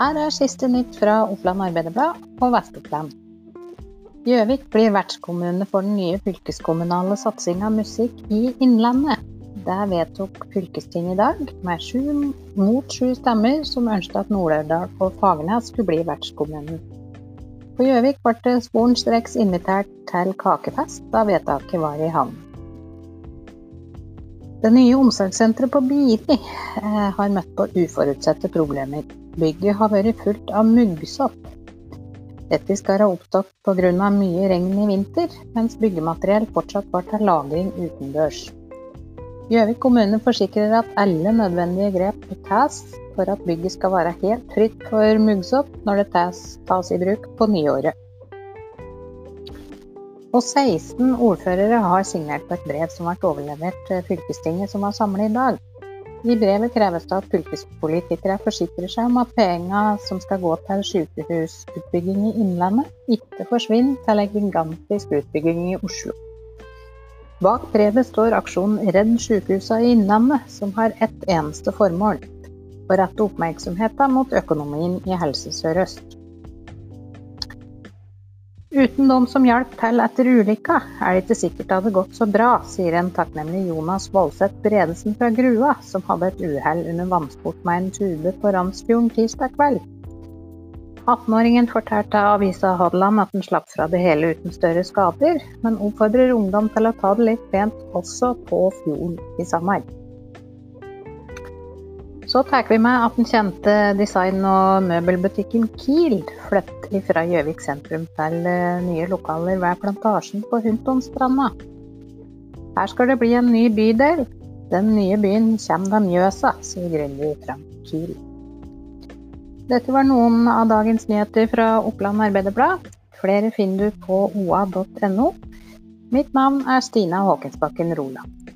Her er siste nytt fra Oppland Arbeiderblad og Vest-Oppland. Gjøvik blir vertskommune for den nye fylkeskommunale satsinga Musikk i Innlandet. Det vedtok fylkestinget i dag, med sju mot sju stemmer, som ønsket at Nord-Aurdal og Fagernes skulle bli vertskommunen. På Gjøvik ble det sporenstreks invitert til kakefest da vedtaket var i havn. Det nye omsorgssenteret på Biri eh, har møtt på uforutsette problemer. Bygget har vært fullt av muggsopp. Dette skal ha oppstått pga. mye regn i vinter, mens byggemateriell fortsatt var til lagring utendørs. Gjøvik kommune forsikrer at alle nødvendige grep tas for at bygget skal være helt fritt for muggsopp når det tas, i bruk på nyåret. Og 16 ordførere har signert på et brev som ble overlevert til fylkestinget som var samlet i dag. I brevet kreves det at fylkespolitikere forsikrer seg om at pengene som skal gå til sykehusutbygging i Innlandet, ikke forsvinner til en gigantisk utbygging i Oslo. Bak brevet står aksjonen Redd sykehusene i Innlandet, som har ett eneste formål å rette oppmerksomheten mot økonomien i Helse Sør-Øst. Uten noen som hjalp til etter ulykka, er det ikke sikkert det hadde gått så bra, sier en takknemlig Jonas Voldseth Bredesen fra Grua, som hadde et uhell under vannsport med en tube på Ramsfjorden tirsdag kveld. 18-åringen fortalte avisa Hadeland at han slapp fra det hele uten større skader, men oppfordrer ungdom til å ta det litt pent også på fjorden i sommer. Så tar vi med at den kjente design- og møbelbutikken Kiel flytter fra Gjøvik sentrum til eh, nye lokaler ved Plantasjen på Huntonstranda. Her skal det bli en ny bydel. Den nye byen kommer ved Mjøsa, sier gründer Frank Kiel. Dette var noen av dagens nyheter fra Oppland Arbeiderblad. Flere finner du på oa.no. Mitt navn er Stina Håkensbakken Roland.